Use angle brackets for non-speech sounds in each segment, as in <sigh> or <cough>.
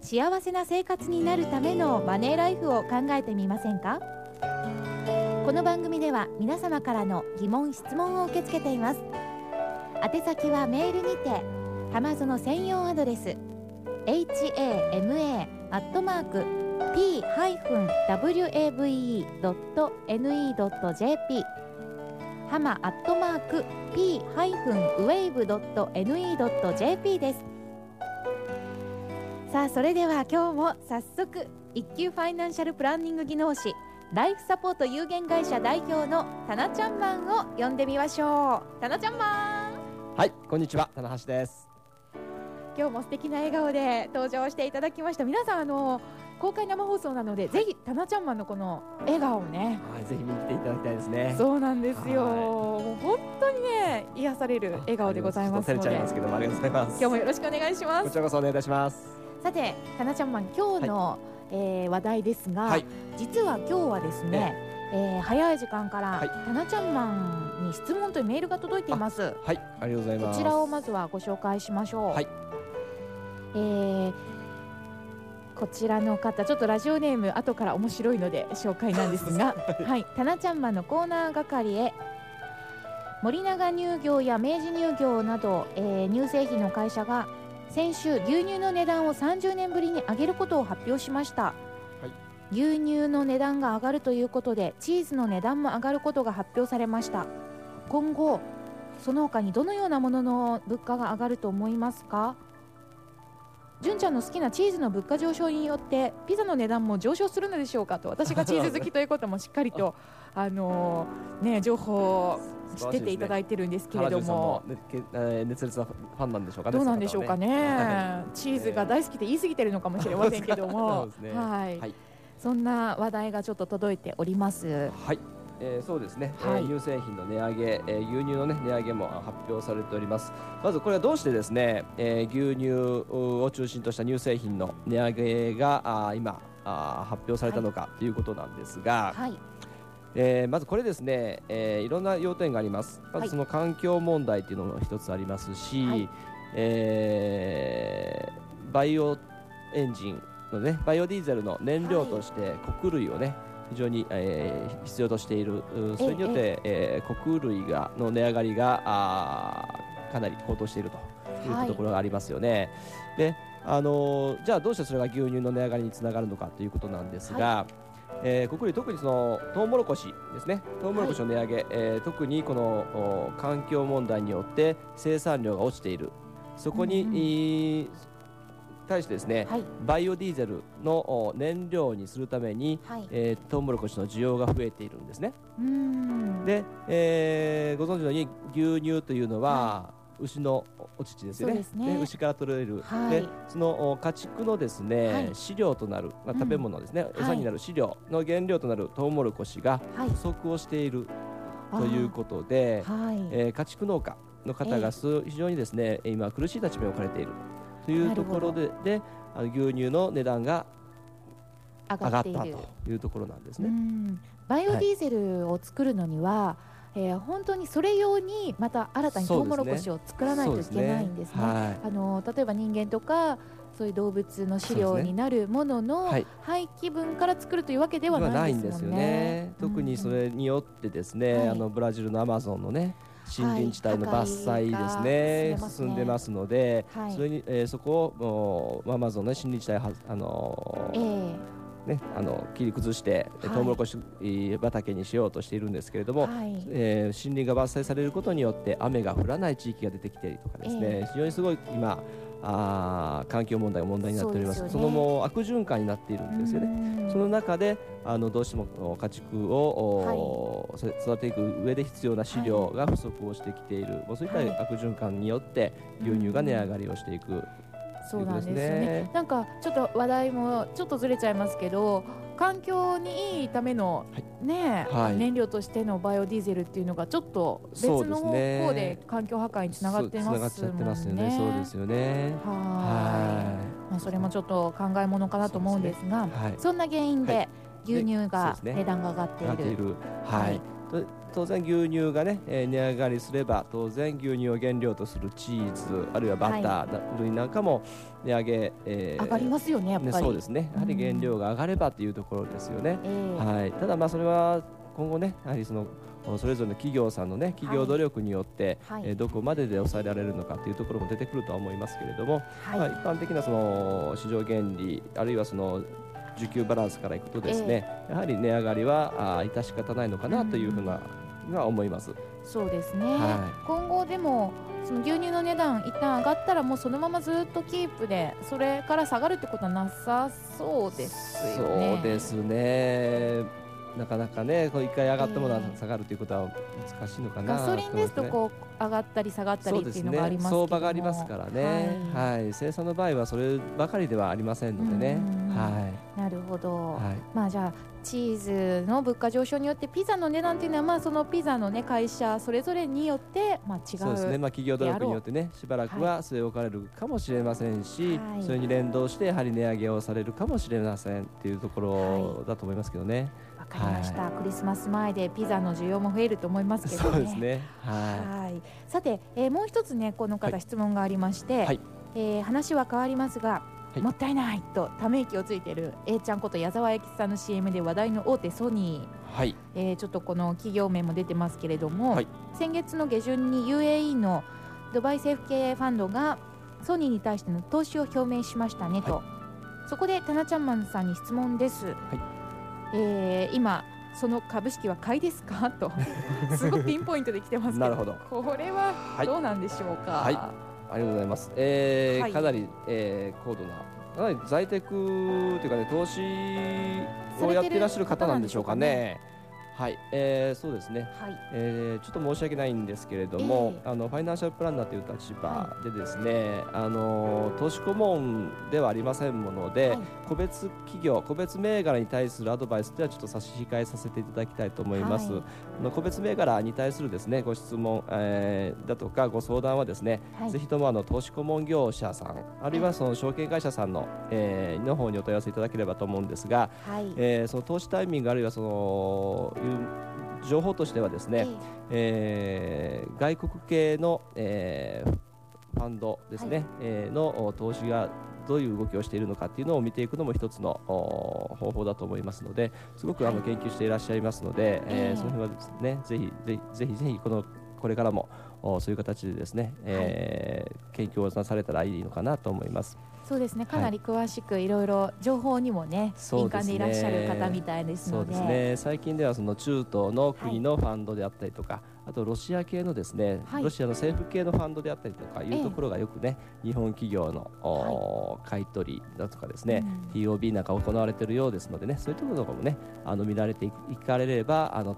幸せな生活になるためのマネーライフを考えてみませんか？この番組では皆様からの疑問質問を受け付けています。宛先はメールにて浜園専用アドレス hama アットマーク p-wave.ne.jp ハマアットマーク p-wave.ne.jp です。さあそれでは今日も早速一級ファイナンシャルプランニング技能士ライフサポート有限会社代表のタナちゃんマンを呼んでみましょう。タナちゃんマンはいこんにちは棚橋です。今日も素敵な笑顔で登場していただきました。皆さんあの公開生放送なので、ぜひタナちゃんマンのこの笑顔をね。はいぜひ見ていただきたいですね。そうなんですよ、はい。もう本当にね癒される笑顔でございますので。ちょっと照れちゃいますけどもありがとうございます。今日もよろしくお願いします。こちらこそお願いいたしますさてタナちゃんマン今日の、えー話題ですが、はい。実は今日はですね、えー早い時間から、はい。タナちゃんマンに質問というメールが届いています。はい。ありがとうございます。こちらをまずはご紹介しましょう。はい。えーこちらの方、ちょっとラジオネーム後から面白いので紹介なんですが、<laughs> はい、タナちゃんマンのコーナー係へ。森永乳業や明治乳業など、えー乳製品の会社が先週牛乳の値段を30年ぶりに上げることを発表しました、牛乳の値段が上がるということでチーズの値段も上がることが発表されました。今後その他にどのようなものの物価が上がると思いますか？純ちゃんの好きなチーズの物価上昇によってピザの値段も上昇するのでしょうかと私がチーズ好きということもしっかりとあのーね情報を知ってていただいてるんですけれども。ね熱烈なファンなんでしょうかねどうなんでしょうかね。は <laughs> チーズが大好きで言い過ぎてるのかもしれませんけども。ね。はい、はい。そんな話題がちょっと届いております。はい、えー、そうですね、はい。えー乳製品の値上げ、えー牛乳の、ね、値上げも発表されております。まずこれはどうしてですね、えー牛乳を中心とした乳製品の値上げがあー今あー発表されたのかということなんですが、はいえーまずこれですね、えーいろんな要点があります。まはい。ずその環境問題というのも一つありますし、はい。えーバイオエンジンのねバイオディーゼルの燃料として穀類をね非常に、えー必要としている。うそれによって、えー穀類がの値上がりがあーかなり高騰しているというはい。ところがありますよね。であのーじゃあどうしてそれが牛乳の値上がりにつながるのかということなんですが、えー、穀類特にそのトウモロコシですね。トウモロコシの値上げ、えー特にこのお環境問題によって生産量が落ちている。そこに、うんうんえー対してですね、はい。バイオディーゼルのお燃料にするために、はい。えートウモロコシの需要が増えているんですね。で、えーご存知のように牛乳というのは、牛のお乳ですよね。そうですね。牛から取れる、はい。でそのお家畜のですね、はい。飼料となる、まあ、うん。食べ物ですね、はい。餌になる飼料の原料となるトウモロコシがはい。不足をしているということで、はい。えー家畜農家の方がす非常にですね今苦しい立場に置かれている。というところでであの牛乳の値段が上上がってたというところなんですうね。ん。バイオディーゼルを作るのには、えー本当にそれ用にまた新たにトウモロコシを作らないといけないんですね。はいあの例えば人間とかそういう動物の飼料になるもののはい。廃棄分から作るというわけででははないんですよよね。ね。。特にそれによってですね、はい。あのブラジルのアマゾンのね森林地帯のはい伐採ですね,、破壊が進んでますので、はい。それに、えーそこをアマゾンの、ね、森林地帯はあのえーえねあの切り崩して、はい。トウモロコシえー畑にしようとしているんですけれども、はい。えー森林が伐採されることによって雨が降らない地域が出てきたりとかですね、え非常にすごい今あー環境問題が問題になっております。そそのもう悪循環になっているんですよね。うん。その中であのどうしてもお家畜を、おそ育てていく上で必要な飼料が不足をしてきている、もうそういったはい。悪循環によって牛乳が値上がりをしていくそうなんですよね。なんかちょっと話題もちょっとずれちゃいますけど、環境にいいための、ね、はい燃料としてのバイオディーゼルっていうのがちょっと別の方向で環境破壊につながってそうますもんますよね。そうですよね。は。はいまあそれもちょっと考えものかなと思うんですが、い。はい。そんな原因はで牛乳そうが値段が上がっている。上がっている。はい。と当然牛乳がね、えー値上がりすれば当然牛乳を原料とするチーズあるいはバター類なんかも値上げ、えー上がりますよねやっぱり。ね、そうですね。やはり原料が上がればというところですよね。ええ。はい、ただまあそれは今後ねやはりそのそれぞれの企業さんのね企業努力によって、はい。えーどこまでで抑えられるのかというところも出てくるとは思いますけれども、はい。まあ、一般的なその市場原理あるいはその需給バランスからいくとですね、やはり値上がりはあー致し方ないのかなというふうな、が思います。そうですね、は今後でもその牛乳の値段一旦上がったらもうそのままずっとキープでそれから下がるってことはなさそうですよね。そうですね。なかなかね、こう一回上がったものはええ。下がるということは難しいのかなガソリンですとこう上がったり下がったりっていうのがありますけども。相場がありますからね、はい。生産の場合はそればかりではありませんのでね。うん。はなるほど、い、はい、まあじゃあチーズの物価上昇によってピザの値段っていうのはまあそのピザのね会社それぞれによってまあ違うそうですね、まあ、企業努力によってねしばらくは据え置かれるかもしれませんし、はい。それに連動してやはり値上げをされるかもしれませんっていうところだと思いますけどね、わかりました、クリスマス前でピザの需要も増えると思いますけどね。そうですね。ははい。さて、えーもう一つねこの方、はい。質問がありまして、はい。えー話は変わりますが、い。もったいないとため息をついている A ちゃんこと矢沢永吉さんの CM で話題の大手ソニー。いはい。えーちょっとこの企業名も出てますけれども、はい。先月の下旬に UAE のドバイ政府系ファンドがソニーに対しての投資を表明しましたねと、そこでタナちゃんマンさんに質問です、えー今その株式は買いですか？と <laughs> すごくピンポイントで来てますけど。なるほど。これははい。どうなんでしょうか、はいありがとうございます、えーはい。かなり、えー高度なかなり在宅というかね投資をやっていらっしゃる方なんでしょうかねはい、えーそうですね。はい。えーちょっと申し訳ないんですけれども、あのファイナンシャルプランナーという立場でですね、あの投資顧問ではありませんもので、はい。個別企業個別銘柄に対するアドバイスではちょっと差し控えさせていただきたいと思います、はい。あの個別銘柄に対するですねご質問、えーだとかご相談はですね、はい。ぜひともあの投資顧問業者さんあるいはその証券会社さんの,、えーの方にお問い合わせいただければと思うんですが、はい。えーその投資タイミングあるいはそのいう情報としてはですね、えー外国系の、えーファンドですね、はい。えーのお投資がどういう動きをしているのかっていうのを見ていくのも一つのお方法だと思いますのですごくあの研究していらっしゃいますので、えーええ。その辺はですねぜひぜひぜひぜひこのこれからもおそういう形でですね、えー研究をなされたらいいのかなと思います。そうですね。かなり詳しくいろいろ情報にもね、敏感でいらっしゃる方みたいですそうのでですね。最近ではその中東の国のファンドであったりとか、あとロシア系のですね、はい。ロシアの政府系のファンドであったりとかいえ。えうところがよくね、日本企業の、お買い取りだとかですね、TOB なんか行われているようですのでねそういうところもねあの見られていいかれればあの、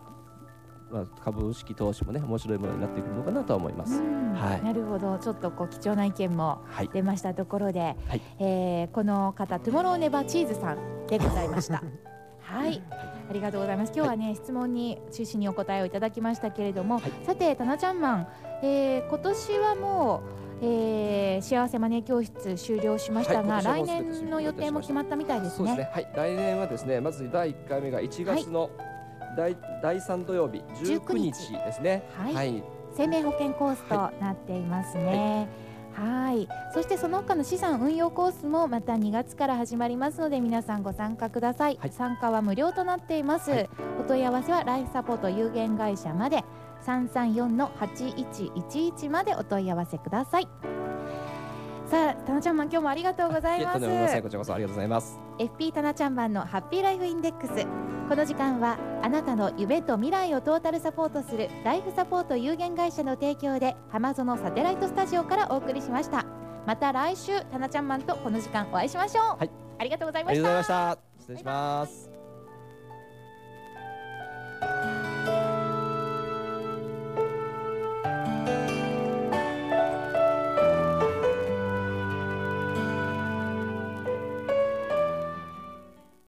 まあ、株式投資もね面白いものになってくるのかなとは思いまうす。ん。はい。なるほど。ちょっとこう貴重な意見もはい。出ましたところで、はい。えーこの方トゥモローネバーチーズさんでございました。<laughs> はい。ありがとうございます。今日はね、質問に中心にお答えをいただきましたけれども、はい。さてタナちゃんマン、えー今年はもう、えー幸せマネー教室終了しましたが、はい今来年の予定も決まったみたいですね。そうですね。はい、来年はですね、まず第1回目が1月の第,、第3土曜日19日。ですね。はい。はい、生命保険コースとなっていますね。はい。そしてその他の資産運用コースもまた2月から始まりますので皆さんご参加ください、はい。参加は無料となっています、はい。お問い合わせはライフサポート有限会社まで334の8111までお問い合わせください。さあたなちゃんマン今日もありがとうございます。こちらこそありがとうございます。FP タナちゃん版のハッピーライフインデックスこの時間はあなたの夢と未来をトータルサポートするライフサポート有限会社の提供で浜園サテライトスタジオからお送りしました。また来週タナちゃんマンとこの時間お会いしましょう、はい。ありがとうございありがましたとうございました。失礼します。